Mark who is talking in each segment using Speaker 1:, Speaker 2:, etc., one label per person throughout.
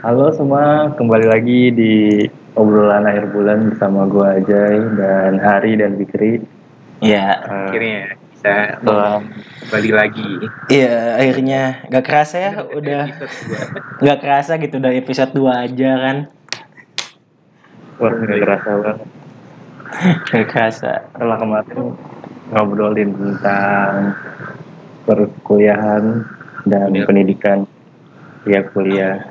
Speaker 1: Halo semua, kembali lagi di obrolan akhir bulan bersama gua Ajay dan Hari dan Fikri.
Speaker 2: Iya,
Speaker 1: Eh,
Speaker 3: akhirnya bisa
Speaker 1: setelah
Speaker 3: kembali lagi
Speaker 2: iya akhirnya gak kerasa ya udah gak kerasa gitu dari episode 2 aja kan.
Speaker 1: wah nggak kerasa banget.
Speaker 2: Gak kerasa.
Speaker 1: Setelah kemarin ngobrolin tentang perkuliahan dan
Speaker 3: Bener.
Speaker 1: pendidikan ya kuliah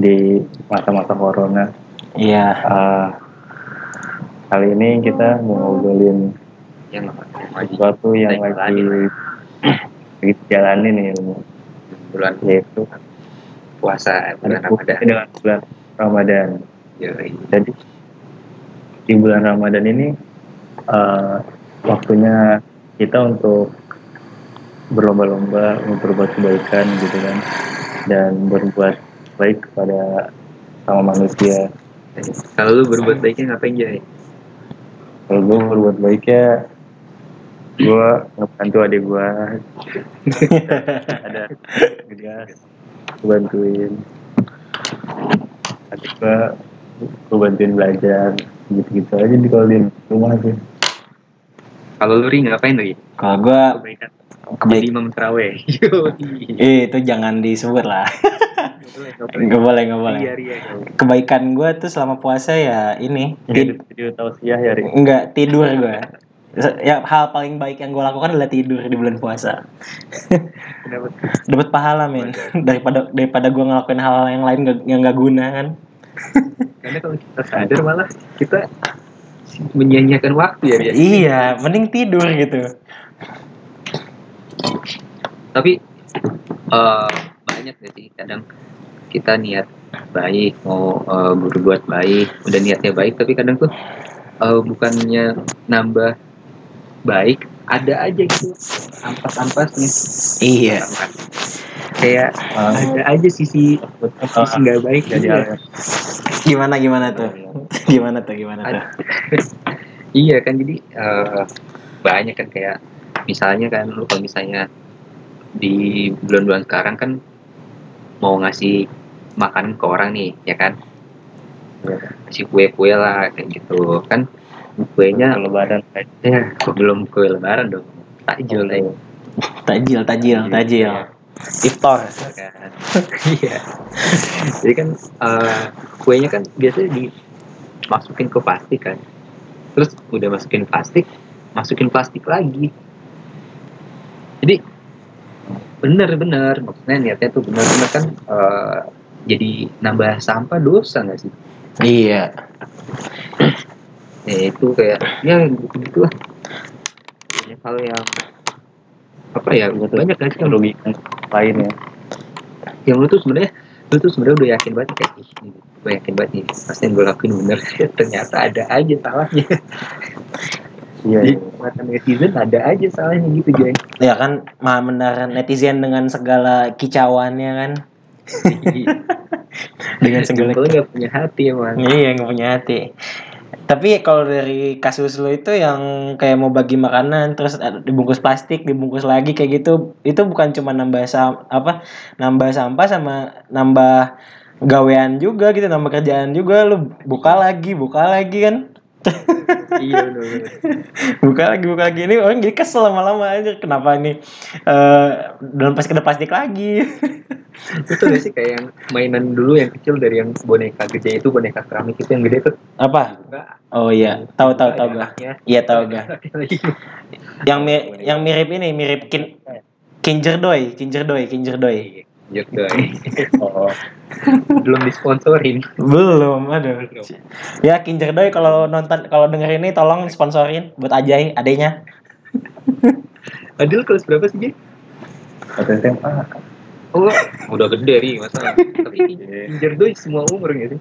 Speaker 1: di masa-masa corona.
Speaker 2: Iya.
Speaker 1: Eh, kali ini kita mau ngobrolin
Speaker 3: yang lagi
Speaker 1: sesuatu yang lagi lagi jalanin nih
Speaker 3: bulan
Speaker 1: yaitu
Speaker 3: puasa bulan Ramadan.
Speaker 1: dengan bulan Ramadan.
Speaker 3: Yoi.
Speaker 1: Jadi di bulan Ramadan ini eh, waktunya kita untuk berlomba-lomba untuk berbuat kebaikan gitu kan dan berbuat baik kepada sama manusia.
Speaker 3: Kalau lu berbuat baiknya ngapain Jay?
Speaker 1: Kalau gue berbuat baiknya gue ngebantu adik gue ada tugas gue bantuin adik gue gue bantuin belajar gitu-gitu aja di kalau di rumah sih
Speaker 3: Kalau lu ri ngapain lagi?
Speaker 2: Kalau gua
Speaker 3: Kebaikan.
Speaker 2: kebaik
Speaker 3: Jadi imam
Speaker 2: eh, itu jangan disebut lah. Gak boleh, gak boleh.
Speaker 3: Iya, iya, iya.
Speaker 2: Kebaikan gua tuh selama puasa ya ini tid-
Speaker 1: video tausiah ya Ri.
Speaker 2: enggak tidur gua. Ya hal paling baik yang gue lakukan adalah tidur di bulan puasa. Dapat pahala men daripada daripada gue ngelakuin hal yang lain gak- yang gak guna kan.
Speaker 3: Karena kalau kita sadar malah kita menyanyiakan waktu ya dia.
Speaker 2: Iya, mending tidur gitu.
Speaker 3: tapi eh, banyak gak sih kadang kita niat baik mau eh, berbuat baik udah niatnya baik tapi kadang tuh eh, bukannya nambah baik ada aja gitu ampas-ampasnya
Speaker 2: Iya.
Speaker 3: kayak
Speaker 1: Ah,
Speaker 3: ada aja sisi sisi nggak baik
Speaker 1: jadi
Speaker 3: aja
Speaker 1: hal
Speaker 2: Gimana gimana tuh? Gimana tuh gimana tuh?
Speaker 3: iya kan jadi eh, banyak kan kayak misalnya kan lu kalau misalnya di bulan-bulan sekarang kan mau ngasih makan ke orang nih ya kan?
Speaker 1: Iya.
Speaker 3: kasih kue-kue lah kayak gitu. Kan kuenya
Speaker 1: lebaran
Speaker 3: ya belum kue lebaran dong. Takjil lah ya
Speaker 2: Tajil, tajil, tajil. Iftar.
Speaker 3: kan iya. Jadi kan eh, kuenya kan biasanya dimasukin ke plastik kan. Terus udah masukin plastik masukin plastik lagi. Jadi bener-bener maksudnya niatnya tuh bener-bener kan eh, jadi nambah sampah dosa nggak sih?
Speaker 2: Iya.
Speaker 3: ya itu kayak ya gitu lah. Banyak hal yang apa ya
Speaker 1: Betul.
Speaker 3: banyak kan sih yang
Speaker 1: logika lain ya?
Speaker 3: Yang lu tuh sebenarnya lu tuh sebenarnya udah yakin banget kayak ih ini gue yakin banget nih pasti yang gue lakuin bener. Ternyata ada aja salahnya
Speaker 1: iya iya.
Speaker 3: mata netizen ada aja salahnya gitu jeng
Speaker 2: Ya kan, maha benar netizen dengan segala kicauannya kan. dengan segala
Speaker 3: Jempol nggak punya hati emang
Speaker 2: Iya, nggak punya hati. Tapi kalau dari kasus lo itu yang kayak mau bagi makanan terus dibungkus plastik, dibungkus lagi kayak gitu, itu bukan cuma nambah sam apa nambah sampah sama nambah gawean juga gitu, nambah kerjaan juga lu buka lagi, buka lagi kan.
Speaker 3: Iya bener
Speaker 2: buka lagi, buka lagi ini orang jadi kesel lama-lama aja kenapa ini eh dalam pas kena plastik lagi.
Speaker 3: itu gak sih kayak yang mainan dulu yang kecil dari yang boneka gede itu boneka keramik itu yang gede tuh
Speaker 2: apa? Oh iya, tahu tahu tahu gak? Iya tahu gak? Yang mi- yang mirip ini mirip kin Kinjerdoy, Kinjerdoy, Kinjerdoy.
Speaker 3: Jok doi.
Speaker 1: oh
Speaker 3: belum disponsorin
Speaker 2: Belum, aduh. Ya Kinjerdoy kalau nonton kalau denger ini tolong sponsorin buat Ajay adenya.
Speaker 3: Adil kelas berapa sih
Speaker 1: atau SMA
Speaker 3: Oh, udah gede ri masa. Tapi doi semua umur sih?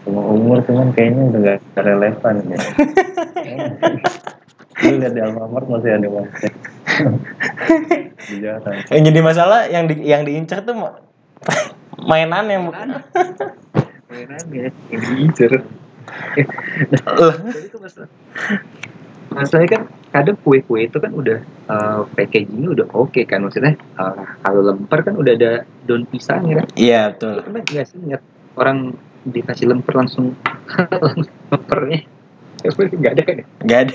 Speaker 1: semua umur cuman kayaknya udah gak relevan ya lu lihat di Alfamart masih ada jalan
Speaker 2: Yang jadi masalah yang di, yang diincar tuh ma- mainan yang bukan.
Speaker 3: Mainannya yang diincer. Nah, Jadi itu masalah. Masalahnya kan kadang kue-kue itu kan udah eh, packagingnya udah oke kan maksudnya eh, kalau lemper kan udah ada daun pisangnya kan
Speaker 2: Iya, betul.
Speaker 3: kan nggak sih ngeliat orang dikasih lemper langsung langsung lempernya nggak ada kan?
Speaker 2: Gak ada.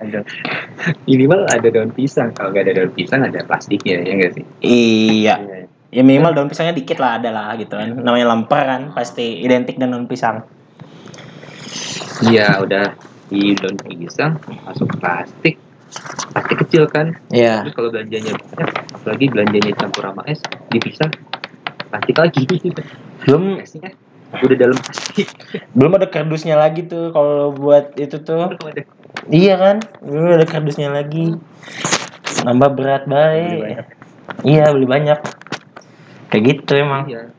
Speaker 1: ada
Speaker 3: minimal ada daun pisang kalau nggak ada daun pisang ada plastiknya ya nggak sih
Speaker 2: Iya.
Speaker 1: Iya, iya.
Speaker 2: Ya minimal daun pisangnya dikit lah ada lah gitu kan. Namanya lemper kan pasti identik dengan daun pisang.
Speaker 3: iya udah di daun pisang masuk plastik plastik kecil kan
Speaker 2: Iya.
Speaker 3: terus kalau belanjanya banyak apalagi belanjanya campur sama es dipisah plastik lagi
Speaker 2: Belum
Speaker 3: esnya udah dalam plastik
Speaker 2: belum ada kardusnya lagi tuh kalau buat itu tuh.
Speaker 3: Belum ada
Speaker 2: Iya kan? Belum ada kardusnya lagi. Nambah berat baik. Iya, beli banyak. Kayak gitu emang.
Speaker 3: Iya.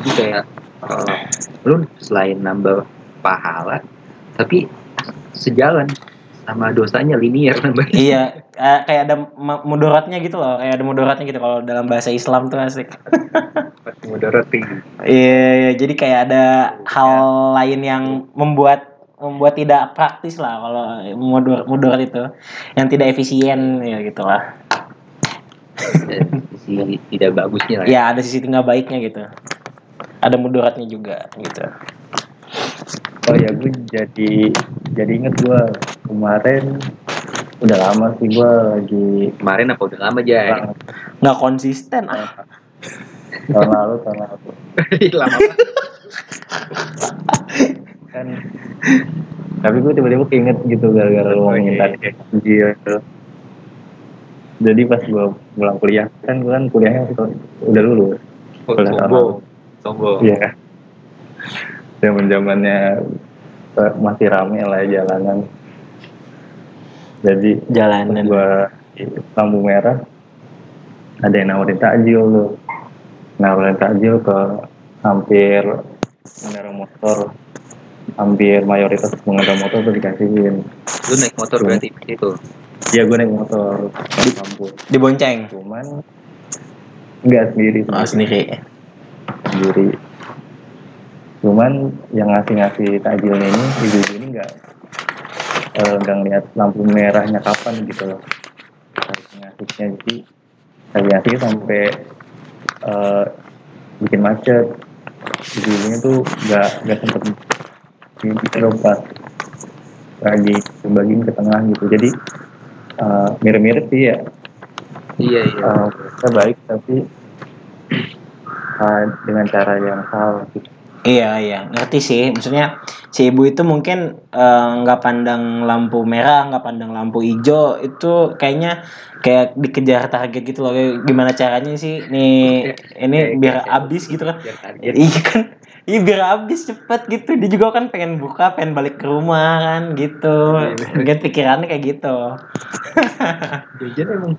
Speaker 3: Jadi kayak eh, lu selain nambah pahala, tapi sejalan sama dosanya linear nambah.
Speaker 2: Iya, eh, kayak ada mudaratnya gitu loh, kayak ada mudaratnya gitu kalau dalam bahasa Islam tuh asik.
Speaker 3: Mudarat tinggi.
Speaker 2: Iya, iya, jadi kayak ada hal lain yang membuat membuat tidak praktis lah kalau mudor mudarat itu, yang tidak efisien ya gitulah.
Speaker 3: Sisi tidak bagusnya lah. ya.
Speaker 2: Ya ada sisi tinggal baiknya gitu. Ada mudaratnya juga gitu.
Speaker 1: oh ya gue jadi jadi inget gue kemarin udah lama sih gue lagi
Speaker 3: Kemarin apa udah lama aja?
Speaker 2: Nggak konsisten ah.
Speaker 1: tahun lalu tahun lalu
Speaker 3: lama.
Speaker 1: kan tapi gue tiba-tiba keinget gitu gara-gara lu ngomongin tadi Iya. jadi pas gue pulang kuliah kan gue kan kuliahnya udah lulus
Speaker 3: Oh,
Speaker 1: Boleh,
Speaker 3: sombong. Sombong.
Speaker 1: iya zaman zamannya masih rame lah ya jalanan jadi
Speaker 2: Jalanan.
Speaker 1: gue di lampu merah ada yang nawarin takjil tuh nawarin takjil ke hampir pengendara motor hampir mayoritas pengendara motor tuh dikasihin
Speaker 3: Lu naik motor berarti itu.
Speaker 1: Iya gue naik motor di kampus
Speaker 2: Dibonceng.
Speaker 1: cuman nggak sendiri
Speaker 2: Oh, sendiri.
Speaker 1: sendiri cuman yang ngasih-ngasih takjilnya ini ibu ini nggak nggak ngeliat lampu merahnya kapan gitu loh. Tarik ngasihnya jadi ngasih sampai eh, bikin macet. Ibu-ibunya tuh nggak nggak sempet ini pas lagi bagiin ke tengah gitu. Jadi eh, mirip-mirip sih ya.
Speaker 3: Iya iya.
Speaker 1: Eh, mereka baik tapi eh, dengan cara yang salah gitu.
Speaker 2: Iya iya. Ngerti sih. Maksudnya si ibu itu mungkin eh, nggak pandang lampu merah nggak pandang lampu hijau. Itu kayaknya kayak dikejar target gitu loh. Gimana caranya sih? Nih ini biar habis gitu kan iya kan? Iya biar habis cepet gitu. Dia juga kan pengen buka pengen balik ke rumah kan gitu. Mungkin pikirannya kayak gitu.
Speaker 3: Jajan emang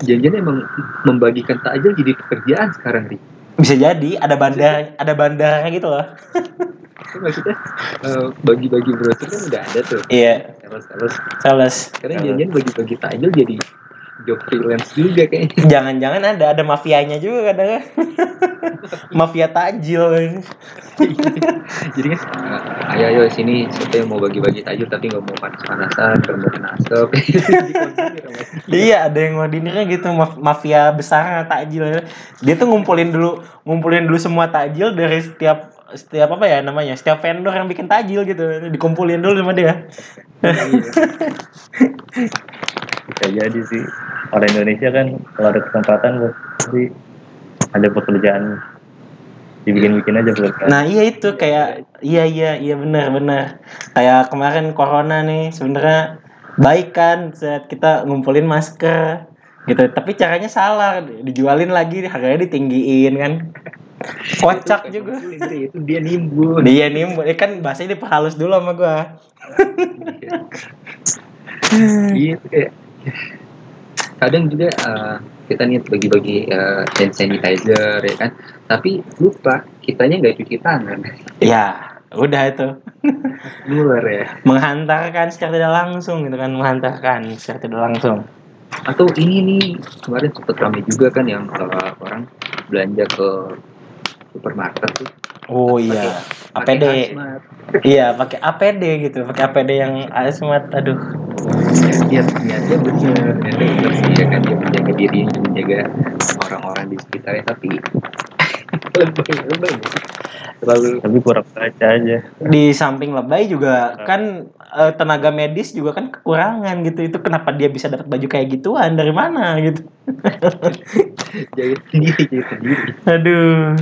Speaker 3: Jajan emang membagikan takjil jadi pekerjaan sekarang nih.
Speaker 2: Bisa jadi ada bandar ada bandarnya gitu loh
Speaker 3: Itu maksudnya eh, bagi-bagi brosur kan udah ada tuh.
Speaker 2: iya
Speaker 3: Sales-sales.
Speaker 2: sales
Speaker 3: Sekarang Jajan bagi-bagi takjil jadi job freelance juga kayaknya.
Speaker 2: Jangan-jangan ada ada mafianya juga kadang. Mafia takjil.
Speaker 3: jadi kan ayo ayo sini siapa yang mau bagi-bagi takjil tapi nggak mau panas-panasan, nggak mau kena asap.
Speaker 2: Iya, ada yang ngordinirnya gitu maf- mafia besar takjil. Dia tuh ngumpulin dulu ngumpulin dulu semua takjil dari setiap setiap apa ya namanya? Setiap vendor yang bikin takjil gitu. Dikumpulin dulu sama dia.
Speaker 1: bisa jadi sih orang Indonesia kan kalau ada kesempatan pasti ada pekerjaan dibikin-bikin aja pekerjaan
Speaker 2: Nah, iya itu kayak iya iya iya benar benar. Kayak kemarin corona nih sebenarnya baik kan saat kita ngumpulin masker gitu. Tapi caranya salah, dijualin lagi harganya ditinggiin kan. Kocak
Speaker 3: Itu
Speaker 2: juga.
Speaker 3: itu dia nimbun.
Speaker 2: Dia nih eh, kan bahasanya diperhalus dulu sama gua.
Speaker 3: Iya kayak kadang juga eh, kita niat bagi-bagi eh, hand sanitizer ya kan, tapi lupa kitanya nggak cuci tangan,
Speaker 2: Ya, udah itu.
Speaker 3: nular ya.
Speaker 2: Menghantarkan secara tidak langsung gitu kan, menghantarkan secara tidak langsung.
Speaker 3: Atau ini nih kemarin sempet ramai juga kan yang eh, orang belanja ke supermarket tuh.
Speaker 2: Oh iya,
Speaker 3: pakai
Speaker 2: APD. Iya, pakai APD gitu, pakai APD yang asmat. Aduh.
Speaker 3: niat niatnya bener. Niatnya bener sih ya kan dia menjaga dirinya menjaga orang-orang di sekitarnya tapi lebay lebay.
Speaker 1: Tapi kurang baca aja.
Speaker 2: Di samping lebay juga kan eh, tenaga medis juga kan kekurangan gitu. Itu kenapa dia bisa dapat baju kayak gituan? Dari mana gitu?
Speaker 3: Jahit sendiri jahit sendiri.
Speaker 2: Aduh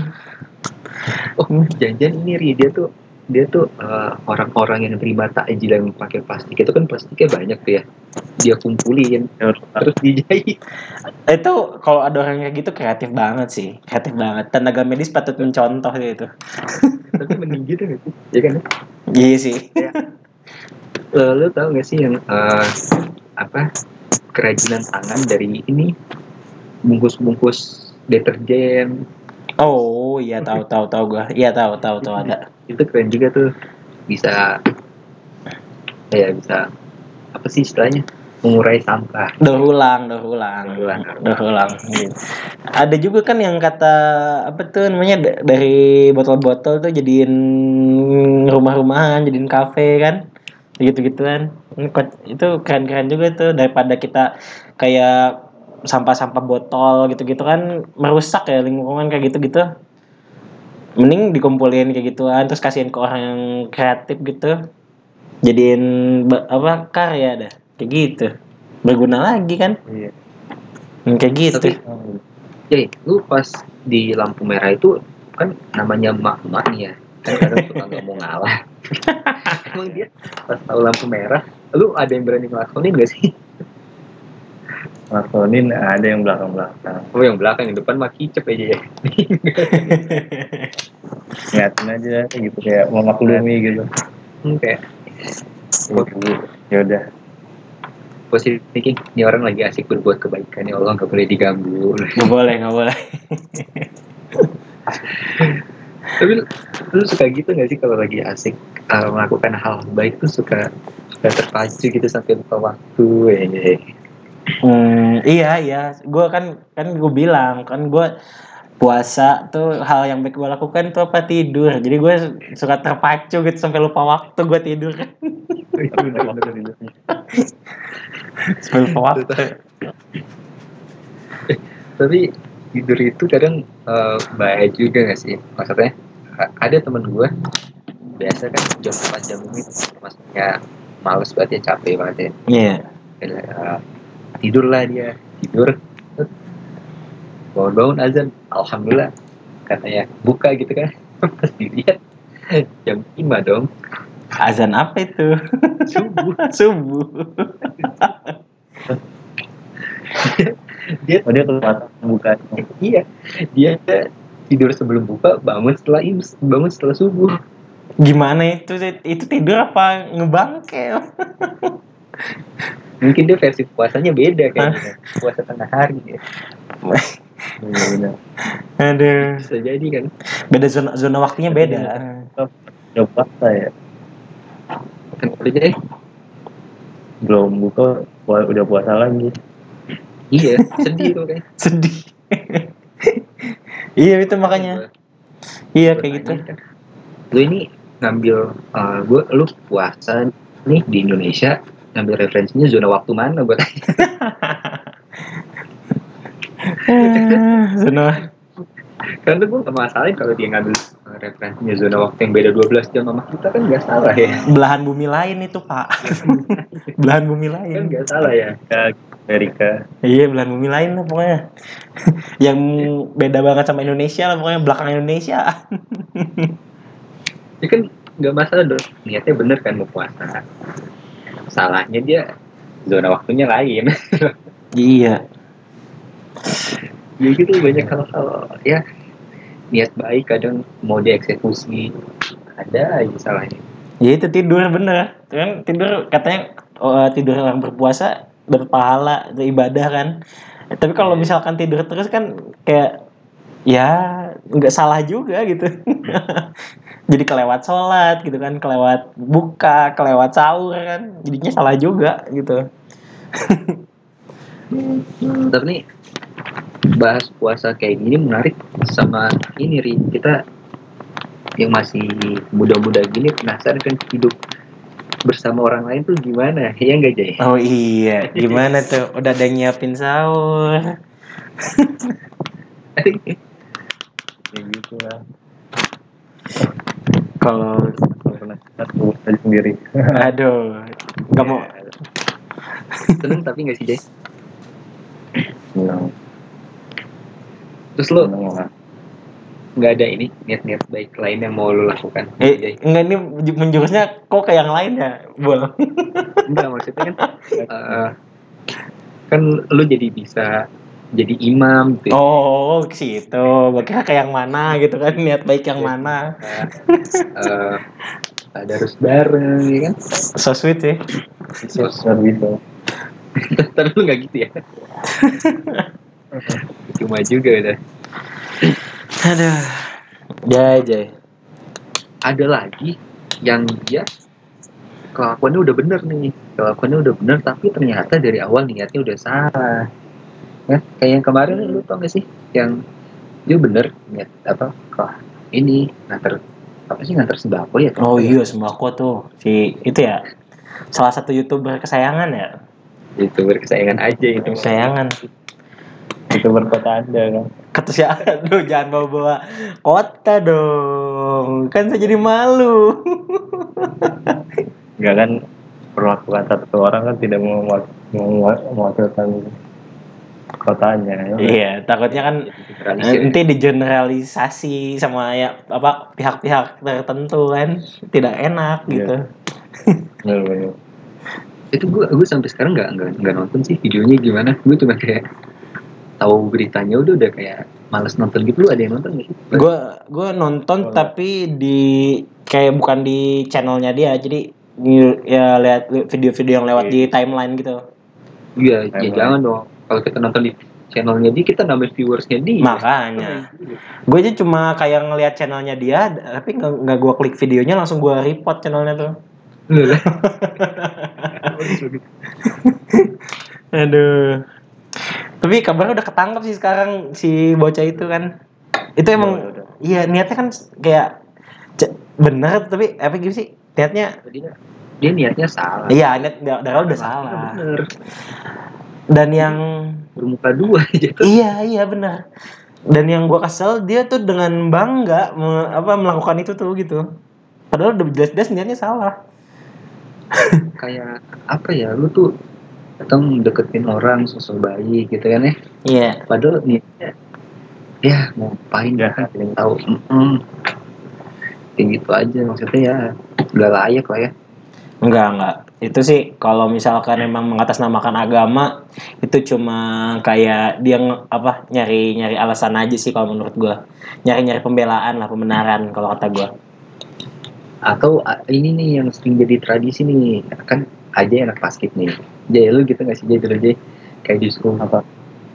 Speaker 3: oh janjian ini ri dia tuh dia tuh eh, orang-orang yang terima takjil yang pakai plastik itu kan plastiknya banyak tuh ya. Dia kumpulin terus dijahit.
Speaker 2: Itu kalau ada orang kayak gitu kreatif banget sih kreatif banget. Tenaga medis patut mencontoh sih itu.
Speaker 3: Tapi mending gitu sih? Ya kan?
Speaker 2: Iya sih.
Speaker 3: Eh, lo tau gak sih yang eh, apa kerajinan tangan dari ini? Bungkus-bungkus deterjen
Speaker 2: oh iya tahu tahu tahu gua. Iya tahu tahu tahu ada.
Speaker 3: Itu keren juga tuh. Bisa ya bisa apa sih istilahnya? Mengurai sampah.
Speaker 2: Daur ulang daur ulang.
Speaker 3: Daur ulang.
Speaker 2: daur ulang gitu. ada juga kan yang kata apa tuh namanya da- dari botol-botol tuh jadiin rumah-rumahan jadiin kafe kan? Gitu gituan itu keren-keren juga tuh. Daripada kita kayak sampah-sampah botol gitu-gitu kan merusak ya lingkungan kayak gitu-gitu. Mending dikumpulin kayak gituan terus kasihin ke orang yang kreatif gitu. Jadiin apa karya dah kayak gitu. Berguna lagi kan?
Speaker 1: Iya.
Speaker 2: Hmm, kayak gitu.
Speaker 3: Tapi- Jadi lu pas di lampu merah itu kan namanya mak-mak nih ya. Kadang suka nggak mau ngalah. Emang dia pas tahu lampu merah lu ada yang berani ngelakonin gak sih
Speaker 1: ngelakonin ada yang belakang belakang
Speaker 3: oh yang belakang yang depan mah kicep aja ya.
Speaker 1: Ngeliatin aja gitu kayak memaklumi gitu.
Speaker 3: Hmm, kayak
Speaker 1: ya udah.
Speaker 3: Positif thinking ini orang lagi asik berbuat kebaikan. Ya Allah nggak boleh diganggu.
Speaker 2: Nggak boleh nggak boleh.
Speaker 3: Tapi lu, suka gitu gak sih kalau lagi asik uh, melakukan hal baik tuh suka suka terpacu gitu sampai lupa waktu eh.
Speaker 2: Hmm, iya iya. Gue kan kan gue bilang kan gue puasa tuh hal yang baik gue lakukan tuh apa? Tidur. Jadi gue suka terpacu gitu sampai lupa waktu gue tidur. Sampai lupa waktu.
Speaker 3: Tapi tidur itu kadang uh, bahaya juga gak sih? Maksudnya ada temen gue biasa kan jam 4 jam ini maksudnya males banget ya capek banget ya.
Speaker 2: Iya.
Speaker 3: Dan, uh, tidurlah dia. Tidur. Bangun-bangun azan. Alhamdulillah. Katanya buka gitu kan. Pas dilihat jam 5 dong.
Speaker 2: Azan apa itu?
Speaker 3: Subuh.
Speaker 2: Subuh.
Speaker 3: Dia
Speaker 1: oh dia kelihatan buka.
Speaker 3: Iya. Dia tidur sebelum buka bangun setelah im- bangun setelah subuh.
Speaker 2: Gimana itu itu tidur apa ngebangkel
Speaker 3: mungkin dia versi puasanya beda kayaknya. Puasa tengah hari. Ya.
Speaker 2: aduh.
Speaker 3: Bisa jadi kan?
Speaker 2: Beda zona zona waktunya beda.
Speaker 1: Udah puasa ya.
Speaker 3: Kan kerja
Speaker 1: belum buka udah puasa lagi.
Speaker 3: Iya sedih tuh kayak
Speaker 2: sedih. Iya itu makanya. Iya kayak gitu.
Speaker 3: lu ini ngambil uh, gua lu puasa nih di Indonesia ngambil referensinya zona waktu mana buat
Speaker 2: zona
Speaker 3: karena gue gak masalahin kalau dia ngambil referensinya zona waktu yang beda 12 jam sama kita kan gak salah ya.
Speaker 2: Belahan bumi lain itu pak. Belahan bumi
Speaker 3: kan
Speaker 2: lain
Speaker 3: gak salah ya
Speaker 1: Amerika.
Speaker 2: Iya belahan bumi lain lah pokoknya. Yang beda banget sama Indonesia lah pokoknya belakang Indonesia.
Speaker 3: Dia kan gak masalah dong niatnya bener kan mau puasa salahnya dia zona waktunya lain.
Speaker 2: Iya.
Speaker 3: Ya gitu banyak hal-hal. Ya niat baik kadang mau dieksekusi ada aja salahnya.
Speaker 2: Ya itu tidur bener. Kan tidur katanya oh, tidur orang berpuasa berpahala itu ibadah kan. Tapi kalau misalkan tidur terus kan kayak ya nggak salah juga gitu. Jadi kelewat sholat gitu kan kelewat buka kelewat sahur kan jadinya salah juga gitu.
Speaker 3: Tapi nih bahas puasa kayak gini menarik sama ini Ri. Kita yang masih muda-muda gini penasaran kan hidup bersama orang lain tuh gimana? Ya enggak Jay?
Speaker 2: Oh iya, gimana tuh? Udah ada nyiapin sahur.
Speaker 1: Kayak gitu lah
Speaker 2: Kalau
Speaker 1: kalau pernah urus aja sendiri.
Speaker 2: Aduh, nggak mau.
Speaker 3: Seneng tapi nggak sih Jay?
Speaker 1: Senang
Speaker 3: terus lo nggak ada ini niat-niat baik lain yang mau lo lakukan?
Speaker 2: Eh,
Speaker 3: Jay?
Speaker 2: enggak ini menjurusnya kok ke yang lain ya, Bol?
Speaker 3: enggak maksudnya kan eh, kan lo jadi bisa jadi imam gitu ya.
Speaker 2: Oh, ke situ. Kira ke yang mana gitu kan, niat baik yang mana.
Speaker 3: Eh, ada harus bareng ya kan
Speaker 2: So sweet sih.
Speaker 3: Sos-
Speaker 1: Benar gitu
Speaker 3: tapi lu nggak gitu ya cuma juga udah
Speaker 2: Aduh. Jai, Jai.
Speaker 3: ada lagi yang dia kelakuannya udah bener nih kelakuannya udah bener tapi ternyata dari awal niatnya udah salah ya kayak yang kemarin lu tau gak sih yang dia bener niat apa kok ini nganter apa sih nganter sembako ya
Speaker 2: Oh iya, sembako tuh. Si itu ya. Salah satu YouTuber kesayangan ya.
Speaker 3: itu berkesayangan aja itu
Speaker 2: Kesayangan.
Speaker 1: itu berkota anda kan
Speaker 2: Kata si aduh jangan bawa-bawa kota dong. Kan saya jadi malu.
Speaker 1: Enggak kan perlakuan satu orang kan tidak mau mewakilkan kotanya ya.
Speaker 2: Iya, takutnya kan nanti digeneralisasi sama ya apa pihak-pihak tertentu kan tidak enak
Speaker 1: Iya.
Speaker 2: gitu.
Speaker 3: Itu gue gue sampai sekarang nggak nggak nggak nonton sih videonya gimana gue cuma kayak tahu beritanya udah udah kayak males nonton gitu lu ada yang nonton gak sih
Speaker 2: Gue gue nonton
Speaker 1: Oh.
Speaker 2: tapi di kayak bukan di channelnya dia jadi di- ya lihat video-video yang lewat di timeline gitu.
Speaker 3: iya ya jangan dong kalau kita nonton di channelnya dia kita nambah viewersnya dia
Speaker 2: Makanya. Gue aja cuma kayak ngelihat channelnya dia tapi nggak gue klik videonya langsung gue report channelnya tuh. Aduh. Tapi kabarnya udah ketangkep sih sekarang si bocah itu kan. Itu emang
Speaker 1: udah.
Speaker 2: iya niatnya kan kayak bener tapi apa gitu sih? Niatnya
Speaker 3: dia dia niatnya salah
Speaker 2: iya niat da- dari awal udah salah.
Speaker 3: bener
Speaker 2: Dan yang
Speaker 3: bermuka dua aja
Speaker 2: iya iya bener. Dan yang gua kesel dia tuh dengan bangga me- apa melakukan itu tuh gitu. Padahal udah jelas-jelas niatnya salah.
Speaker 3: kayak apa ya lu tuh datang deketin orang sosok bayi gitu kan ya
Speaker 2: Iya.
Speaker 3: padahal niatnya ya mau ngapain ya kan yang tahu Mm-mm. kayak gitu aja maksudnya ya nggak layak lah ya
Speaker 2: Enggak, enggak. Itu sih kalau misalkan emang mengatasnamakan agama itu cuma kayak dia apa nyari nyari alasan aja sih kalau menurut gua. Nyari-nyari pembelaan lah, pembenaran kalau kata gua.
Speaker 3: atau ini nih yang sering jadi tradisi nih kan aja anak basket nih Jay lu gitu nggak sih Jay dulu Jay kayak justru
Speaker 1: Apa?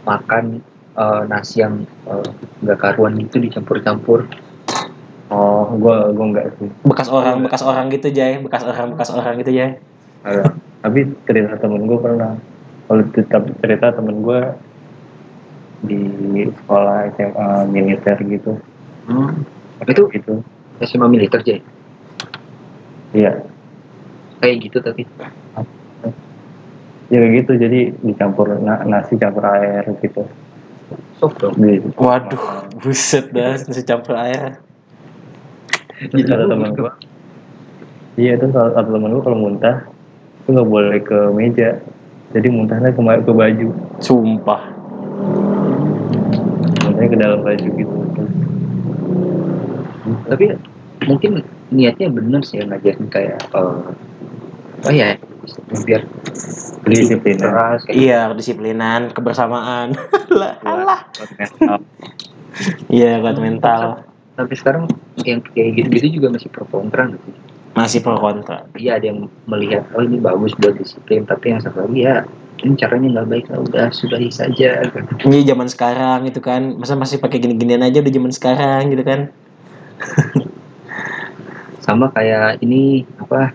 Speaker 3: makan eh, nasi yang eh, nggak karuan gitu dicampur-campur
Speaker 1: Oh, gua gua enggak sih.
Speaker 2: Bekas orang, bekas orang gitu, Jay. Bekas orang, bekas orang gitu, Jay.
Speaker 1: Ada. Tapi cerita temen gua pernah. Kalau cerita, cerita temen gua di sekolah SMA militer gitu.
Speaker 3: hmm. itu
Speaker 1: Gitu.
Speaker 3: SMA militer Jay
Speaker 1: Iya.
Speaker 3: kayak gitu tapi
Speaker 1: Ya kayak gitu. Jadi dicampur na- nasi campur air gitu.
Speaker 3: sok dong
Speaker 1: Di,
Speaker 2: Waduh, buset dah, nasi campur air.
Speaker 1: Terus ada temen gua. Iya itu salah satu temen gua kalau muntah itu nggak boleh ke meja. Jadi muntahnya ke, ke baju.
Speaker 2: Sumpah.
Speaker 1: Muntahnya ke dalam baju gitu.
Speaker 3: tapi mungkin niatnya bener sih ya ngajarin kayak eh, apa ya biar
Speaker 1: Disiplin.
Speaker 3: keras kayak
Speaker 2: Iya, kedisiplinan, kebersamaan. lah,
Speaker 1: Kuat,
Speaker 2: alah.
Speaker 1: kuat.
Speaker 2: Iya, kuat mental.
Speaker 3: sampai sekarang yang kayak gitu-gitu juga masih pro kontra sih?
Speaker 2: Masih pro kontra.
Speaker 3: Iya ada yang melihat oh ini bagus buat disiplin tapi yang satu lagi ya ini caranya nggak baik lah udah sudahi saja
Speaker 2: Ini zaman sekarang gitu kan. Masa masih pakai gini-ginian aja udah zaman sekarang gitu kan.
Speaker 3: sama kayak ini apa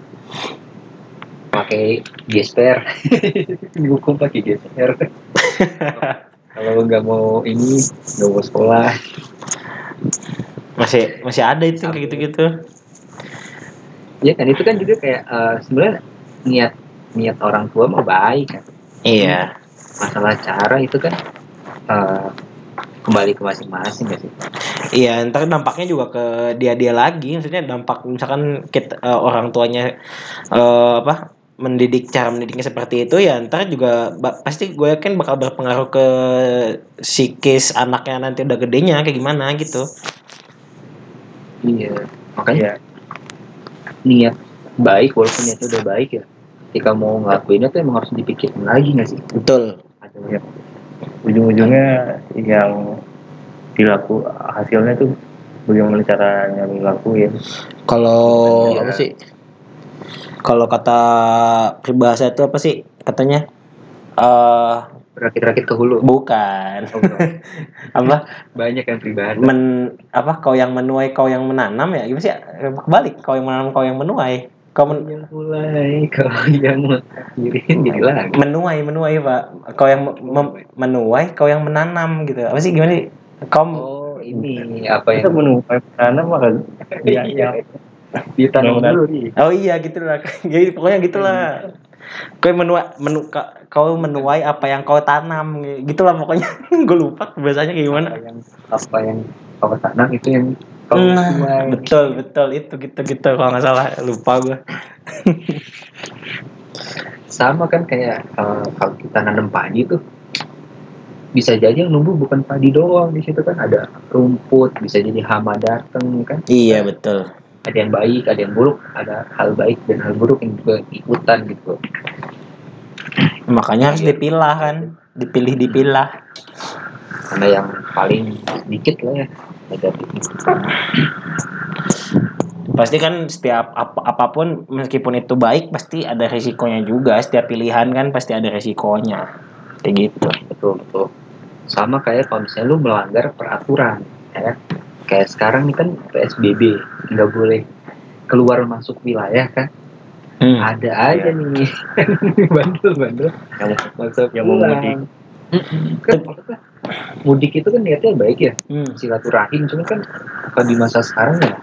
Speaker 3: pakai gesper dihukum pakai gesper kalau nggak mau ini nggak mau sekolah
Speaker 2: Masih masih ada itu kayak gitu-gitu.
Speaker 3: Ya kan itu kan juga kayak eh, sebenarnya niat niat orang tua mau baik kan
Speaker 2: Iya.
Speaker 3: masalah cara itu kan eh, kembali ke masing-masing gak sih
Speaker 2: Iya, ntar dampaknya juga ke dia-dia lagi. Maksudnya dampak misalkan kita eh, orang tuanya eh, apa mendidik cara mendidiknya seperti itu ya ntar juga pasti gue yakin bakal berpengaruh ke psikis anaknya nanti udah gedenya kayak gimana gitu.
Speaker 3: iya makanya
Speaker 1: Iya.
Speaker 3: Niat baik walaupun niatnya udah baik ya ketika mau ngelakuinnya tuh emang harus dipikirin lagi gak sih
Speaker 2: Betul.
Speaker 3: ada
Speaker 1: Iya. ujung-ujungnya yang dilaku hasilnya tuh bagaimana caranya lu lakuin
Speaker 2: Kalau
Speaker 1: Iya.
Speaker 2: apa sih? Kalau kata peribahasa itu apa sih? Katanya eh
Speaker 3: rakit-rakit ke hulu.
Speaker 2: Bukan.
Speaker 3: Oh,
Speaker 2: apa?
Speaker 3: banyak yang pribadi.
Speaker 2: Men apa kau yang menuai kau yang menanam ya? Gimana sih? Kebalik, kau yang menanam kau yang menuai. Kau men-
Speaker 3: yang mulai kau yang mengakhirin jadi lagi.
Speaker 2: Menuai menuai pak. Kau yang menuai kau yang menanam gitu. Apa sih? Gimana sih? Kau
Speaker 3: oh ini. Apa
Speaker 1: kita
Speaker 3: yang
Speaker 1: menemukan tanam maka ya, ya,
Speaker 3: ditanam dulu nih
Speaker 2: oh iya gitu lah jadi pokoknya gitulah kau menuai menu, ka- kau menuai apa yang kau tanam gitulah pokoknya. Gue lupa bahasanya kayak gimana.
Speaker 3: Apa yang apa yang kau tanam itu yang kau
Speaker 2: Nah,
Speaker 3: tuai
Speaker 2: betul betul. Itu gitu gitu kalau nggak salah. Lupa gue
Speaker 3: sama kan kayak eh, kalau kita nanam padi tuh bisa jadi yang numbuh bukan padi doang di situ kan. Ada rumput bisa jadi hama dateng kan?
Speaker 2: Iya betul
Speaker 3: ada yang baik ada yang buruk ada hal baik dan hal buruk yang juga ikutan gitu.
Speaker 2: Makanya harus
Speaker 3: Iya.
Speaker 2: dipilah kan dipilih dipilah.
Speaker 3: Karena yang paling sedikit lah ya ada
Speaker 2: pasti kan setiap ap- apa pun meskipun itu baik pasti ada risikonya juga. Setiap pilihan kan pasti ada risikonya. Kayak gitu.
Speaker 3: Betul betul. Sama kayak kalau misalnya lu melanggar peraturan ya kayak sekarang nih kan psbb nggak boleh keluar masuk wilayah kan?
Speaker 2: Hmm.
Speaker 3: ada aja nih bandel bandel
Speaker 1: yang Yang mau mudik.
Speaker 3: Kan maksudnya mudik itu kan niatnya baik ya
Speaker 2: Hmm.
Speaker 3: silaturahim. Cuma kan kalau di masa sekarang ya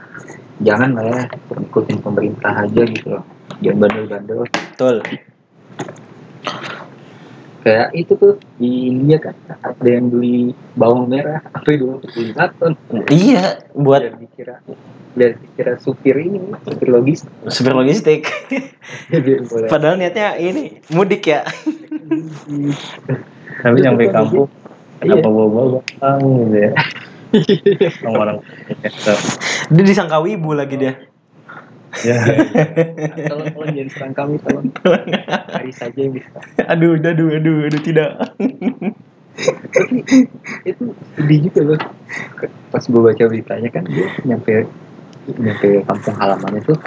Speaker 3: jangan lah ya ikutin pemerintah aja gitu loh. Jangan bandel-bandel.
Speaker 2: Betul
Speaker 3: kayak itu tuh di India kan ada yang beli bawang merah apa puluh lima ton
Speaker 2: iya buat
Speaker 3: biar dikira biar dikira supir ini supir logistik.
Speaker 2: Supir logistik.
Speaker 3: Boleh.
Speaker 2: Padahal niatnya ini mudik ya.
Speaker 1: Tapi nyampe kampung
Speaker 3: Iya.
Speaker 1: apa bawa bawa bang gitu ya. Orang-orang.
Speaker 2: Dia disangka wibu lagi dia
Speaker 1: ya.
Speaker 3: Tolong tolong jangan serang kami tolong. Hari saja yang bisa.
Speaker 2: Aduh aduh aduh aduh tidak.
Speaker 3: Tapi itu sedih juga loh. Pas gue baca beritanya kan dia nyampe nyampe kampung halamannya tuh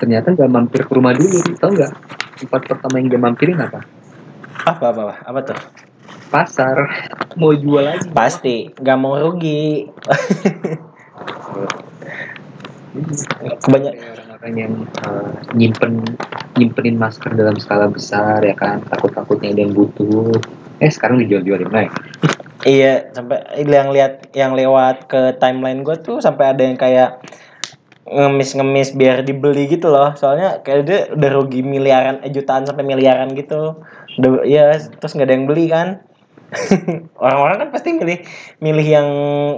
Speaker 3: ternyata nggak mampir ke rumah dulu tau nggak? Tempat pertama yang dia mampirin apa?
Speaker 2: Apa apa apa, apa tuh?
Speaker 3: Pasar. Mau jual lagi.
Speaker 2: Pasti. Nggak mau rugi kebanyak
Speaker 3: Kayak orang-orang yang uh, nyimpen nyimpenin masker dalam skala besar ya kan takut takutnya ada yang butuh eh sekarang dijual-jualin naik
Speaker 2: Iya, sampai yang lihat yang lewat ke timeline gue tuh sampai ada yang kayak ngemis-ngemis biar dibeli gitu loh. Soalnya kayak dia udah rugi miliaran, eh, jutaan sampai miliaran gitu. Udah, ya, terus nggak ada yang beli kan. Orang-orang kan pasti milih milih yang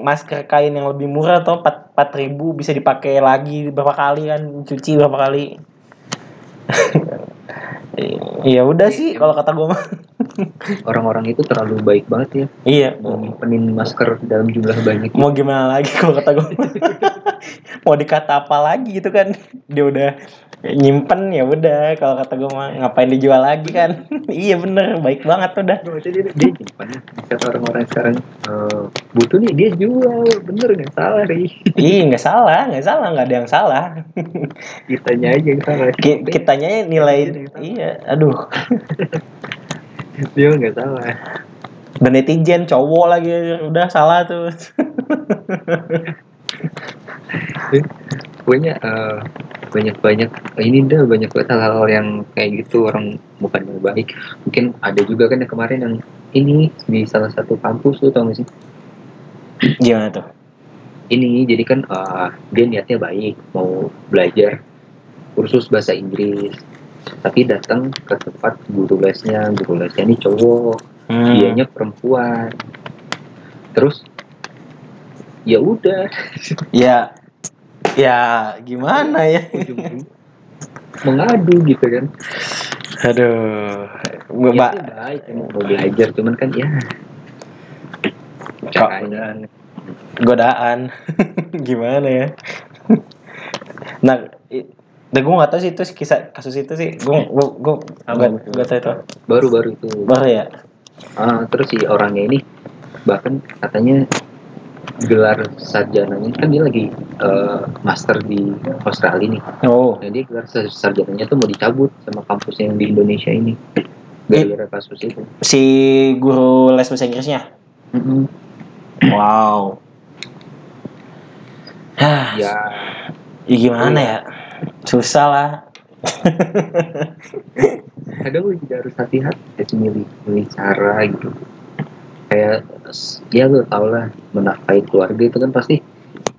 Speaker 2: masker kain yang lebih murah atau 4 ribu bisa dipakai lagi berapa kali kan, cuci berapa kali. Iya udah sih kalau kata gue mah.
Speaker 3: orang-orang itu terlalu baik banget ya
Speaker 2: Iya.
Speaker 3: mau nyimpenin masker dalam jumlah banyak
Speaker 2: mau gimana lagi kalau kata gue mau dikata apa lagi gitu kan? Dia udah nyimpen ya udah. Kalau kata gue mah ngapain dijual lagi kan? Iya bener. Baik banget udah.
Speaker 3: Dia, dia nyimpen kata orang-orang sekarang eh, butuh nih dia jual. Bener nggak salah nih
Speaker 2: iya nggak salah nggak salah. Nggak ada yang salah.
Speaker 3: Kitanya aja yang salah.
Speaker 2: Ki- kitanya nilai iya aduh.
Speaker 3: Dia nggak salah.
Speaker 2: Dan netizen cowok lagi udah salah tuh
Speaker 3: pokoknya eh, banyak-banyak ini dah banyak banget hal-hal yang kayak gitu orang bukan yang baik. Mungkin ada juga kan yang kemarin yang ini di salah satu kampus tuh tau gak sih?
Speaker 2: Gimana tuh?
Speaker 3: Ini jadi kan eh, dia niatnya baik mau belajar kursus bahasa Inggris. Tapi datang ke tempat guru lesnya guru lesnya ini cowok
Speaker 2: Hmm.
Speaker 3: dianya perempuan. Terus ya udah.
Speaker 2: Ya, ya gimana ya?
Speaker 3: mengadu gitu kan.
Speaker 2: Aduh, gue
Speaker 3: ya, baik emang mau belajar cuman kan ya. Caranya.
Speaker 2: godaan? Gimana ya? Nah Nah, gue gak tau sih itu sih kisah kasus itu sih. Gue gue gue
Speaker 1: itu?
Speaker 2: gak tau itu.
Speaker 3: Baru-baru itu.
Speaker 2: Baru ya?
Speaker 3: Ah, terus si orangnya ini bahkan katanya gelar sarjananya kan dia lagi eh, master di Australia nih.
Speaker 2: Oh.
Speaker 3: Nah dia gelar sar- sarjananya tuh mau dicabut sama kampus yang di Indonesia ini. Gara-gara kasus itu.
Speaker 2: si guru les bahasa Inggrisnya?
Speaker 3: Mm-mm.
Speaker 2: wow. Hah,
Speaker 3: ya.
Speaker 2: Ya gimana ya? Susah lah.
Speaker 3: Kadang lu juga harus hati-hati milih milih cara gitu kayak ya lu tau lah menafkahi keluarga itu kan pasti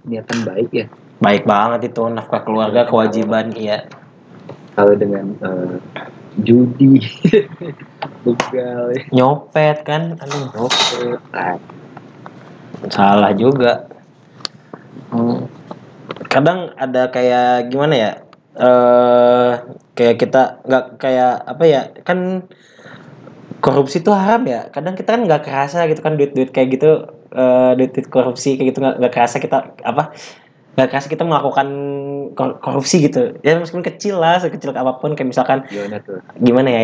Speaker 3: niatan baik ya.
Speaker 2: Baik banget itu nafkah keluarga kewajiban iya.
Speaker 3: Kalau dengan eh, judi begal ya.
Speaker 2: Nyopet kan? Aduh.
Speaker 3: Nah,
Speaker 2: salah juga. Hmm. kadang ada kayak gimana ya? Eh kayak kita nggak kayak apa ya? Kan korupsi itu haram ya. Kadang kita kan nggak kerasa gitu kan duit duit kayak gitu eh duit duit korupsi kayak gitu nggak kerasa kita apa nggak kerasa kita melakukan kor- korupsi gitu. Ya meskipun kecil lah sekecil apa pun kayak misalkan
Speaker 3: gimana tuh.
Speaker 2: gimana ya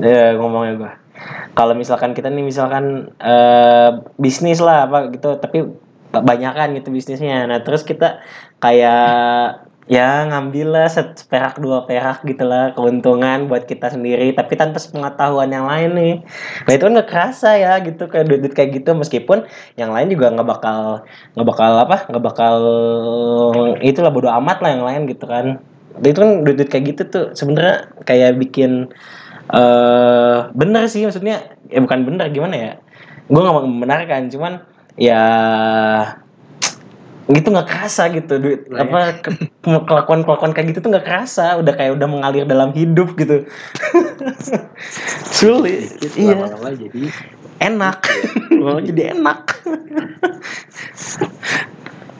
Speaker 2: eh, ngomongnya gua. Kalau misalkan kita nih misalkan eh, bisnis lah apa gitu tapi banyakan gitu bisnisnya. Nah terus kita kayak ya ngambil lah seperak dua perak gitu lah keuntungan buat kita sendiri. Tapi tanpa pengetahuan yang lain nih. Nah itu kan nggak kerasa ya gitu kayak duit, duit kayak gitu. Meskipun yang lain juga nggak bakal nggak bakal apa nggak bakal itulah bodo amat lah yang lain gitu kan. Itu kan duit, duit kayak gitu tuh sebenarnya kayak bikin eh bener sih maksudnya ya bukan bener gimana ya? Gue nggak mau membenarkan cuman ya gitu nggak kerasa gitu duit
Speaker 3: ya.
Speaker 2: apa kelakuan kelakuan kayak gitu tuh nggak kerasa udah kayak udah mengalir dalam hidup gitu. Sulit. Iya.
Speaker 3: lama-lama jadi
Speaker 2: enak. Malah jadi enak.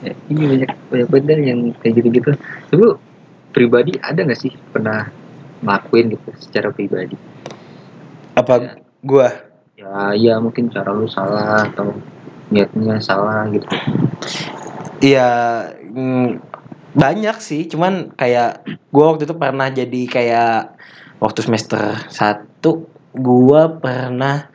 Speaker 3: Ya, ini banyak banyak bener yang kayak gitu-gitu. Lu pribadi ada nggak sih pernah ngelakuin gitu secara pribadi?
Speaker 2: Apa gua?
Speaker 3: Ya ya mungkin cara lu salah atau niatnya salah gitu
Speaker 2: Iya mm, banyak sih, cuman kayak gua waktu itu pernah jadi kayak waktu semester 1 gua pernah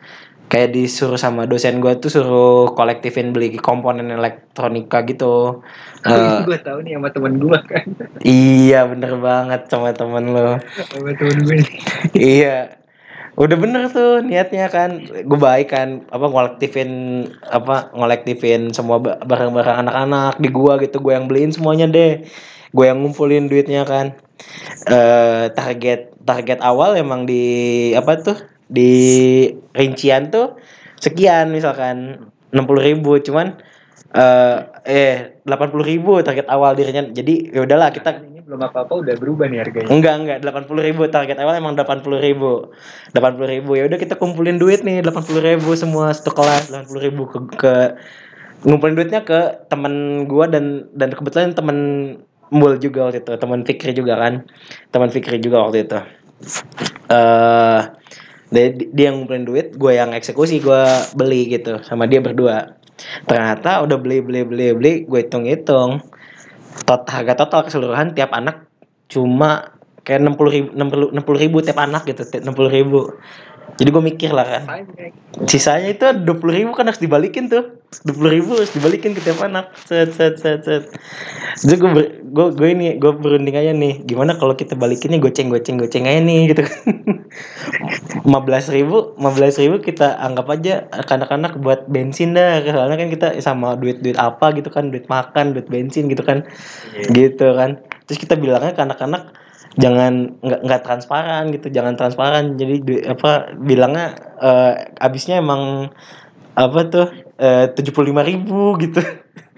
Speaker 2: kayak disuruh sama dosen gua tuh suruh kolektifin beli komponen elektronika gitu. Eh,
Speaker 3: gue tahu nih sama temen gue kan
Speaker 2: iya bener banget sama temen lo.
Speaker 3: sama temen gue
Speaker 2: iya. Udah bener tuh niatnya kan. Gue baik kan apa ngolektifin apa ngolektifin semua ba- barang-barang anak-anak di gua gitu. Gue yang beliin semuanya deh. Gue yang ngumpulin duitnya kan. Eh target target awal emang di apa tuh? Di rincian tuh sekian misalkan 60.000 ribu cuman eh eh 80.000 ribu target awal dirinya jadi ya udahlah kita
Speaker 3: belum apa-apa udah berubah nih harganya.
Speaker 2: Enggak, enggak, 80 ribu target awal emang 80 ribu. 80 ribu, ya udah kita kumpulin duit nih 80 ribu semua satu kelas 80 ribu ke, ke ngumpulin duitnya ke temen gua dan dan kebetulan temen Mul juga waktu itu, temen Fikri juga kan teman Fikri juga waktu itu. Eh dia, dia yang ngumpulin duit, gue yang eksekusi, gue beli gitu sama dia berdua. Ternyata udah beli beli beli beli, gue hitung hitung tot harga total keseluruhan tiap anak cuma kayak enam puluh ribu enam puluh ribu tiap anak gitu enam puluh ribu jadi gue mikir lah kan. Sisanya. Itu dua puluh ribu kan harus dibalikin tuh. dua puluh ribu harus dibalikin ke tiap anak. Set set set set. Jadi gue gue gue ini gue berunding aja nih. Gimana kalau kita balikinnya goceng goceng goceng aja nih gitu lima belas ribu lima belas ribu kita anggap aja anak-anak buat bensin dah. Soalnya kan kita sama duit duit apa gitu kan. Duit makan duit bensin gitu kan. Gitu kan. Terus kita bilangnya ke anak-anak jangan nggak nggak transparan gitu jangan transparan jadi du- apa bilangnya eh, abisnya emang apa tuh tujuh puluh lima ribu gitu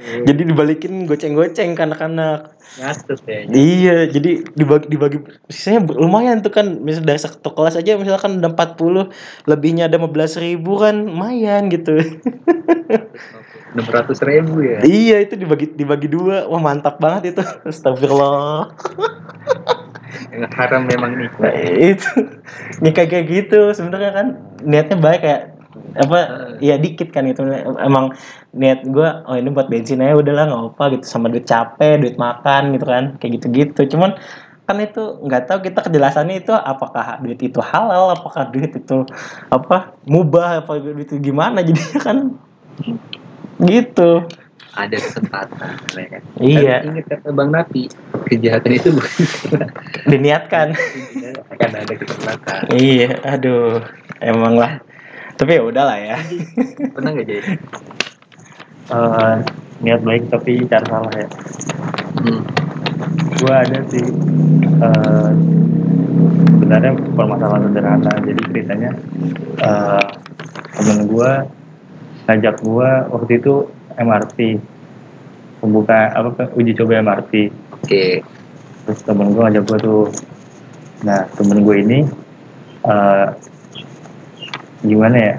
Speaker 2: Jadi dibalikin goceng-goceng ke anak-anak.
Speaker 3: Ya.
Speaker 2: Iya, jadi dibagi dibagi sisanya lumayan tuh kan. Misal dari satu kelas aja misalkan ada 40, lebihnya ada 15 ribu kan lumayan gitu.
Speaker 3: Enam ratus ribu ya.
Speaker 2: iya, itu dibagi dibagi dua. Wah, mantap banget itu. Astagfirullah.
Speaker 3: Haram memang nih.
Speaker 2: Nah, itu. Nikah kayak gitu sebenarnya kan. Niatnya baik kayak apa ya dikit kan itu. Emang niat gua oh ini buat bensin aja udahlah nggak apa gitu. Sama duit capek duit makan gitu kan. Kayak gitu gitu cuman kan itu nggak tahu kita kejelasannya itu apakah duit itu halal apakah duit itu apa mubah apa duit itu gimana. Jadi kan gitu
Speaker 3: Ada kesempatan. ya kan?
Speaker 2: Iya.
Speaker 3: Tapi ingat kata Bang Napi, kejahatan itu bukan
Speaker 2: diniatkan
Speaker 3: akan ada kesempatan.
Speaker 2: iya aduh emang lah tapi ya udahlah ya
Speaker 3: Pernah nggak jadi?
Speaker 1: Eh, niat baik tapi cara salah ya
Speaker 3: Hmm.
Speaker 1: gue ada sih eh, sebenarnya permasalahan sederhana jadi ceritanya eh, temen gue ngajak gue waktu itu MRT pembuka apa uji coba MRT
Speaker 3: Oke.
Speaker 1: terus temen gue ngajak gue tuh nah temen gue ini eh, gimana ya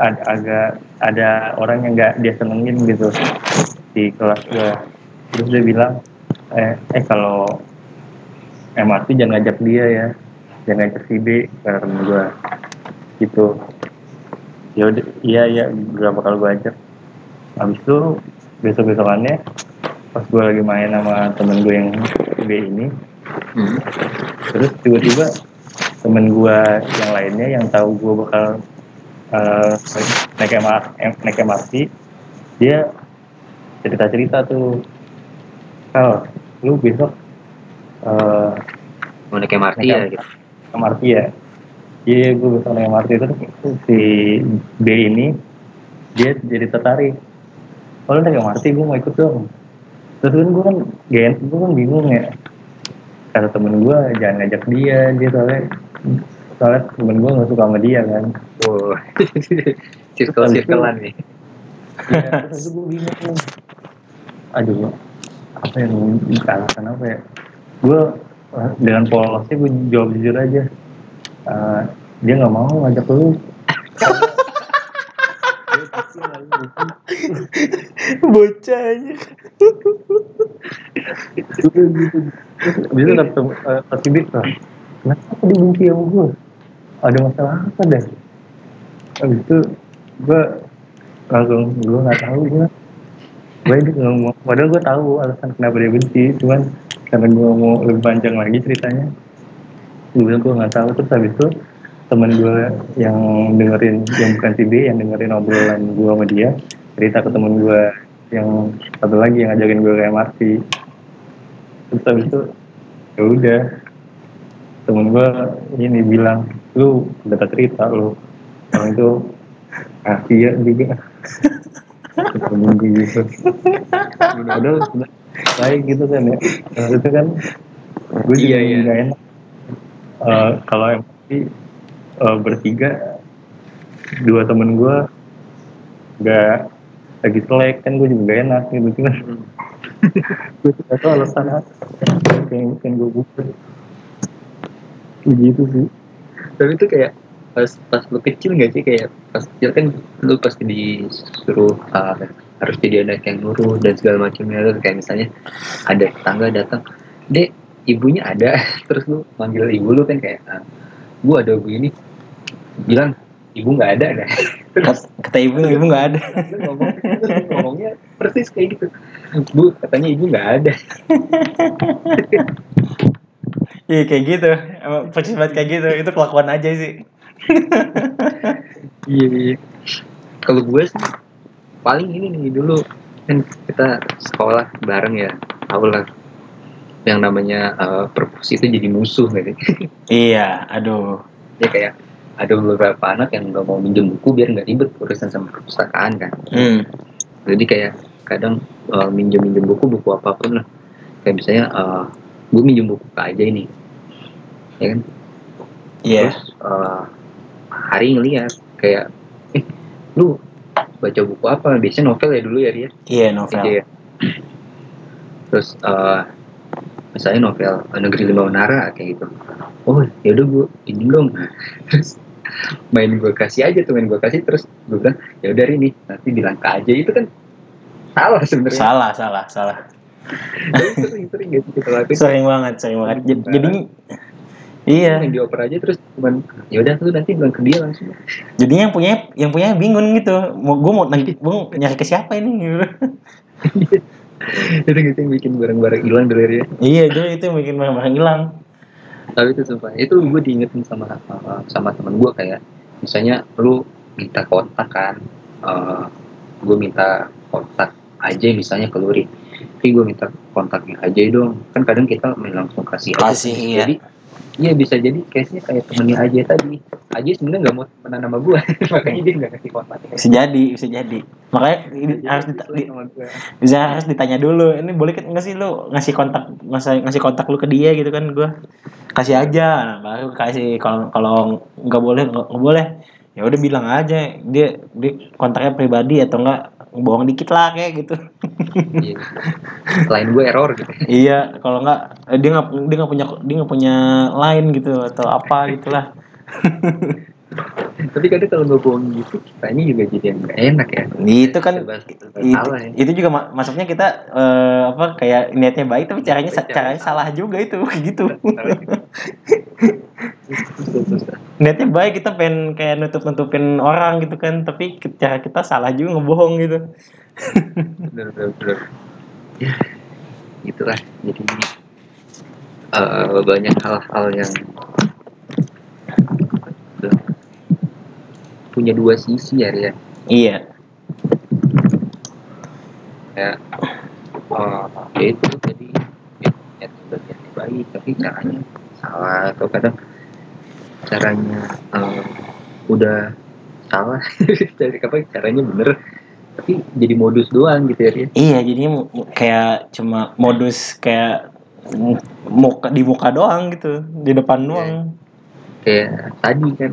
Speaker 1: ag- agak ada orang yang nggak dia senengin gitu di kelas gue terus dia bilang eh eh kalau MRT jangan ngajak dia ya jangan ngajak si B kata temen gue gitu. Ya udah iya iya gak bakal gue ajak habis itu besok besokannya pas gue lagi main sama temen gue yang B ini
Speaker 3: Hmm.
Speaker 1: terus tiba-tiba temen gue yang lainnya yang tahu gue bakal eh, naik MR, naik MRT dia cerita-cerita tuh kalau lu besok eh,
Speaker 3: Mau naik MRT
Speaker 1: Naik
Speaker 3: ya gitu.
Speaker 1: MRT ya iya gue besok naik MRT terus si B ini dia jadi tertarik kalau naik MRT gue mau ikut dong. Terus kan gue kan gak gue kan bingung ya. Kata temen gue jangan ngajak dia dia soalnya soalnya temen gue gak suka sama dia kan.
Speaker 3: Oh. Circle-circlean nih.
Speaker 1: Iya, terus gue bingung. Aduh apa yang dikalahkan apa ya? Gue dengan polosnya gue jawab jujur aja. Eh, dia nggak mau ngajak lu
Speaker 2: bocahnya
Speaker 1: bisa kata eh, kata Bit lah kenapa dia benci sama gue ada masalah apa dah habis itu gue langsung gue nggak tahu gue gue ngomong padahal gue tahu alasan kenapa dia benci cuman karena gue mau lebih panjang lagi ceritanya. Gue bilang gue nggak tahu. Terus habis itu temen gue yang dengerin yang bukan si B yang dengerin obrolan gue sama dia cerita ke temen gue yang satu lagi yang ngajakin gue ke MRT terus habis itu ya udah. Temen gue ini bilang lu udah cerita lu. Orang itu kasihan juga. Temen gue gitu. Udah udah baik gitu kan ya. Terus itu kan gue juga
Speaker 3: Iya, iya.
Speaker 1: enak. Eh, kalau MRT eh, bertiga dua temen gue nggak lagi selek kan gue juga gak enak gitu kan
Speaker 3: Hmm.
Speaker 1: gue tuh gak tau alasan. Apa yang bikin gue buka gitu sih.
Speaker 3: Tapi itu kayak pas pas lu kecil nggak sih? Kayak pas kecil kan lu pasti disuruh uh, harus jadi anak yang nurut dan segala macamnya. Terus kayak misalnya ada tetangga datang dek ibunya ada. Terus lu manggil ibu lu kan kayak ah, bu ada bu ini. Bilang ibu nggak ada. terus
Speaker 2: kata ibu ibu nggak ada.
Speaker 3: Ngomong ngomongnya persis kayak gitu. Bu katanya ibu nggak ada.
Speaker 2: Iya kayak gitu. Persis banget kayak gitu. Itu kelakuan aja sih.
Speaker 3: Iya, iya. Kalau gue sih paling ini nih dulu kan kita sekolah bareng ya, tahu lah. Yang namanya eh, perpus itu jadi musuh gitu.
Speaker 2: iya aduh.
Speaker 3: Ya kayak ada beberapa anak yang nggak mau minjem buku biar nggak ribet urusan sama perpustakaan kan.
Speaker 2: hmm.
Speaker 3: Jadi kayak kadang eh, minjem minjem buku buku apa pun lah. Kayak misalnya eh, gue minjem buku ke aja ini, ya kan?
Speaker 2: iya
Speaker 3: terus eh, hari ngeliat kayak eh lu baca buku apa biasanya novel ya dulu ya Ria
Speaker 2: Iya
Speaker 3: Aja
Speaker 2: novel.
Speaker 3: ya. terus eh, misalnya novel Negeri Lima Menara kayak gitu oh ya udah gue ini dong terus main gue kasih aja tuh main gue kasih terus gue bilang ya udah ini nanti dilangkah aja itu kan salah sebenarnya
Speaker 2: Salah salah salah.
Speaker 3: Sering sering gitu kita lakuin
Speaker 2: Sering banget sering banget. Jadi, jadi iya.
Speaker 3: main dioper aja terus cuman ya udah tuh nanti bilang ke dia langsung
Speaker 2: Jadinya yang punya yang punya bingung gitu. Mau gue mau nanti gue nyari ke siapa ini? Gitu.
Speaker 3: itu gitu yang bikin barang-barang hilang dari dia
Speaker 2: iya itu itu yang bikin barang-barang hilang.
Speaker 3: Tapi itu sumpah itu gue diingetin sama uh, sama temen gue kayak misalnya lu minta kontak kan uh, gue minta kontak aja misalnya ke Luri tapi gue minta kontaknya aja dong kan kadang kita langsung kasih aja.
Speaker 2: Kasih, iya.
Speaker 3: jadi iya bisa jadi case-nya kayak temennya aja tadi. Aja sebenarnya nggak mau temenan sama gue makanya dia nggak kasih kontaknya
Speaker 2: Bisa jadi bisa jadi. Makanya ini harus dita- di- bisa harus ditanya dulu. Ini boleh kan nggak sih lu ngasih kontak ngasih ngasih kontak lu ke dia gitu kan gue kasih aja. Nah, baru kasih kalau kalau nggak boleh nggak boleh. Ya udah bilang aja dia dia kontaknya pribadi atau enggak bohong dikit lah kayak gitu
Speaker 3: Iya. Selain gue error gitu.
Speaker 2: iya kalau enggak eh, dia nggak dia nggak punya dia nggak punya lain gitu atau apa gitulah
Speaker 3: Tapi kadang kalau nggak bohong gitu, kitanya juga jadi yang nggak enak ya.
Speaker 2: itu kan itu,
Speaker 3: ya.
Speaker 2: itu juga ma- masuknya kita eh, apa kayak niatnya baik tapi caranya caranya
Speaker 3: caranya
Speaker 2: salah juga itu gitu.
Speaker 3: Susah, susah.
Speaker 2: niatnya baik kita pengen kayak nutup nutupin orang gitu kan tapi cara kita salah juga ngebohong gitu.
Speaker 3: Bener bener bener. Ya gitulah. Jadi eh, banyak hal-hal yang punya dua sisi ya Ria.
Speaker 2: iya.
Speaker 3: Ya ya itu jadi ya, baik tapi caranya salah atau kadang caranya eh, udah salah dari apa caranya bener tapi jadi modus doang gitu ya
Speaker 2: iya jadinya mu- kayak cuma modus kayak mu- muka di muka doang gitu di depan doang.
Speaker 3: Kayak tadi kan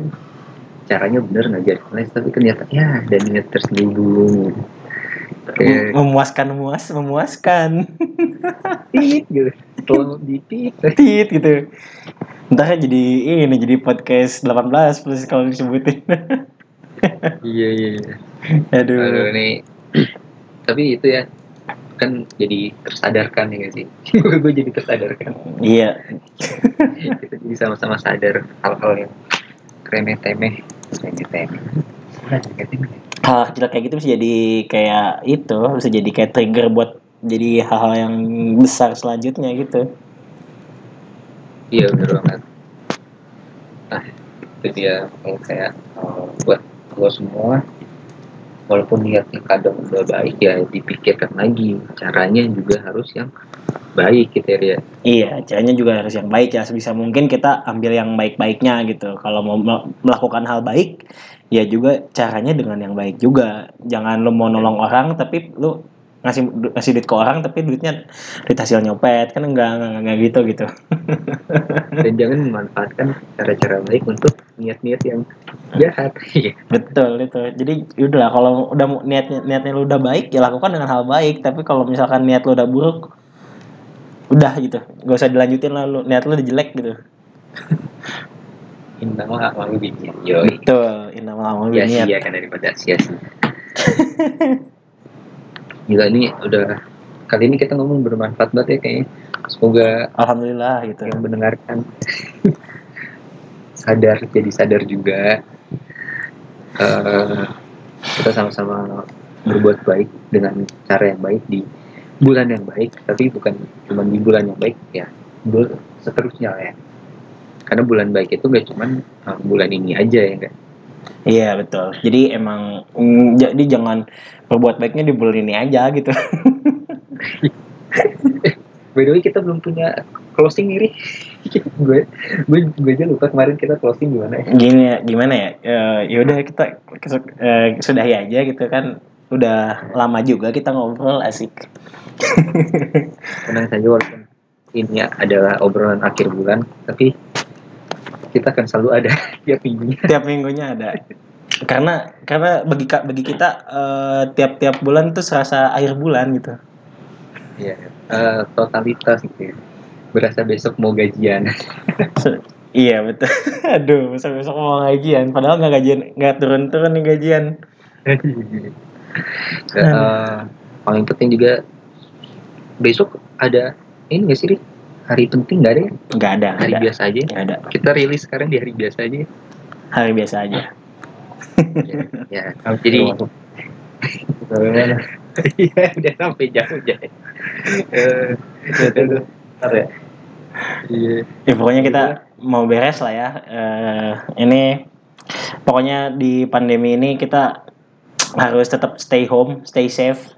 Speaker 3: caranya bener ngajar les tapi ternyata ya dan niat terselubung
Speaker 2: Mem- memuaskan memuas memuaskan.
Speaker 3: Tit gitu. Di tit.
Speaker 2: Tit gitu. Entah jadi ini jadi podcast 18 plus kalau disebutin.
Speaker 3: Iya iya iya.
Speaker 2: aduh.
Speaker 3: Aduh ini. Tapi itu ya kan jadi tersadarkan ya sih? Gue jadi tersadarkan.
Speaker 2: Iya.
Speaker 3: Kita jadi sama-sama sadar hal-hal yang remeh temeh remeh temeh remeh temeh
Speaker 2: hal kecil kayak gitu bisa jadi kayak itu bisa jadi kayak trigger buat jadi hal-hal yang besar selanjutnya gitu.
Speaker 3: Iya bener banget. Nah itu dia. Kalau kayak eh, buat lo semua walaupun niatnya kadang udah baik ya dipikirkan lagi. Caranya juga harus yang baik gitu ya
Speaker 2: iya caranya juga harus yang baik ya sebisa mungkin kita ambil yang baik-baiknya gitu kalau mau mel- melakukan hal baik ya juga caranya dengan yang baik juga jangan lu mau nolong orang tapi lu ngasih ngasih duit ke orang tapi duitnya duit hasil nyopet kan enggak enggak, enggak gitu gitu
Speaker 3: dan jangan memanfaatkan cara-cara baik untuk niat-niat yang jahat. Iya.
Speaker 2: Betul itu. Jadi udah kalau udah mu- niatnya niatnya lu udah baik ya lakukan dengan hal baik. Tapi kalau misalkan niat lu udah buruk, udah gitu. Gak usah dilanjutin lah lu. Niat lu udah jelek gitu.
Speaker 3: Innamal a'malu binniyat. Yoi.
Speaker 2: Betul. Innamal a'malu
Speaker 3: Ya
Speaker 2: binniyat.
Speaker 3: sia kan daripada sia-sia. Gila ini udah kali ini kita ngomong bermanfaat banget ya kayaknya. Semoga
Speaker 2: Alhamdulillah gitu.
Speaker 3: yang mendengarkan sadar jadi sadar juga Eh, kita sama-sama berbuat baik dengan cara yang baik di bulan yang baik tapi bukan cuma di bulan yang baik ya bul seterusnya ya karena bulan baik itu gak cuman eh, bulan ini aja ya enggak
Speaker 2: Iya betul. Jadi emang mm, jadi jangan berbuat baiknya di bulan ini aja gitu.
Speaker 3: by the way kita belum punya closing nih gue gue gue aja lupa kemarin kita closing gimana ya
Speaker 2: Gini ya, gimana ya? Eh, ya udah kita eh, sudahi aja gitu kan. Udah lama juga kita ngobrol asik.
Speaker 3: tenang saja walaupun ini adalah obrolan akhir bulan tapi kita akan selalu ada tiap minggunya
Speaker 2: Tiap minggunya ada. karena karena bagi bagi kita eh, tiap-tiap bulan tuh serasa akhir bulan gitu
Speaker 3: Iya, eh, totalitas gitu. ya. Berasa besok mau gajian.
Speaker 2: iya betul aduh besok besok mau gajian padahal nggak gajian nggak turun-turun nih gajian
Speaker 3: Eh, paling penting juga besok ada ini nggak sih Ri? hari penting nggak ada ya?
Speaker 2: nggak ada
Speaker 3: hari
Speaker 2: ada.
Speaker 3: biasa aja.
Speaker 2: Nggak ada.
Speaker 3: Kita rilis sekarang di hari biasa aja.
Speaker 2: Hari biasa aja.
Speaker 3: Ya jadi
Speaker 1: Bagaimana?
Speaker 3: iya udah sampai jauh ya Eh,
Speaker 1: ya.
Speaker 3: iya.
Speaker 2: Ya pokoknya kita mau beres lah ya. Eh, ini pokoknya di pandemi ini kita harus tetap stay home stay safe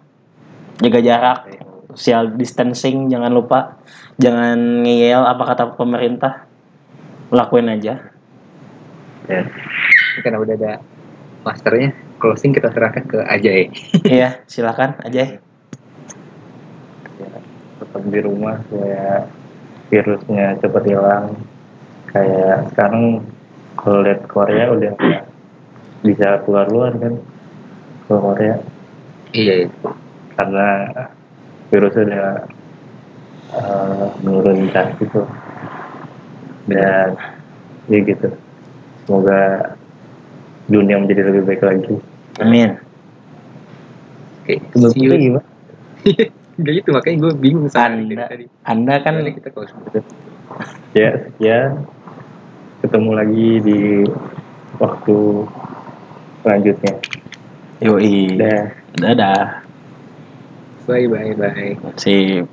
Speaker 2: jaga jarak social distancing jangan lupa jangan ngeyel apa kata pemerintah lakuin aja.
Speaker 1: Ya.
Speaker 3: karena udah ada masternya closing kita serahkan ke Ajay.
Speaker 2: Iya silakan aja
Speaker 1: ya, tetap di rumah supaya virusnya cepat hilang. Kayak sekarang kalau lihat Korea udah bisa keluar luar kan ke Korea
Speaker 3: iya iya.
Speaker 1: karena virus udah eh, menurun drastis tuh dan ya gitu. Semoga dunia menjadi lebih baik lagi.
Speaker 2: Amin.
Speaker 3: Oke
Speaker 1: Menurut
Speaker 3: see you.
Speaker 1: lu gimana?
Speaker 3: Gak gitu makanya gue bingung sama
Speaker 2: Anda-
Speaker 3: tadi.
Speaker 2: Anda kan
Speaker 3: Gimana kita kalau sebut
Speaker 1: ya sekian ketemu lagi di waktu selanjutnya
Speaker 2: yoi.
Speaker 1: Dah.
Speaker 2: dadah.
Speaker 3: Bye bye bye.
Speaker 2: Sip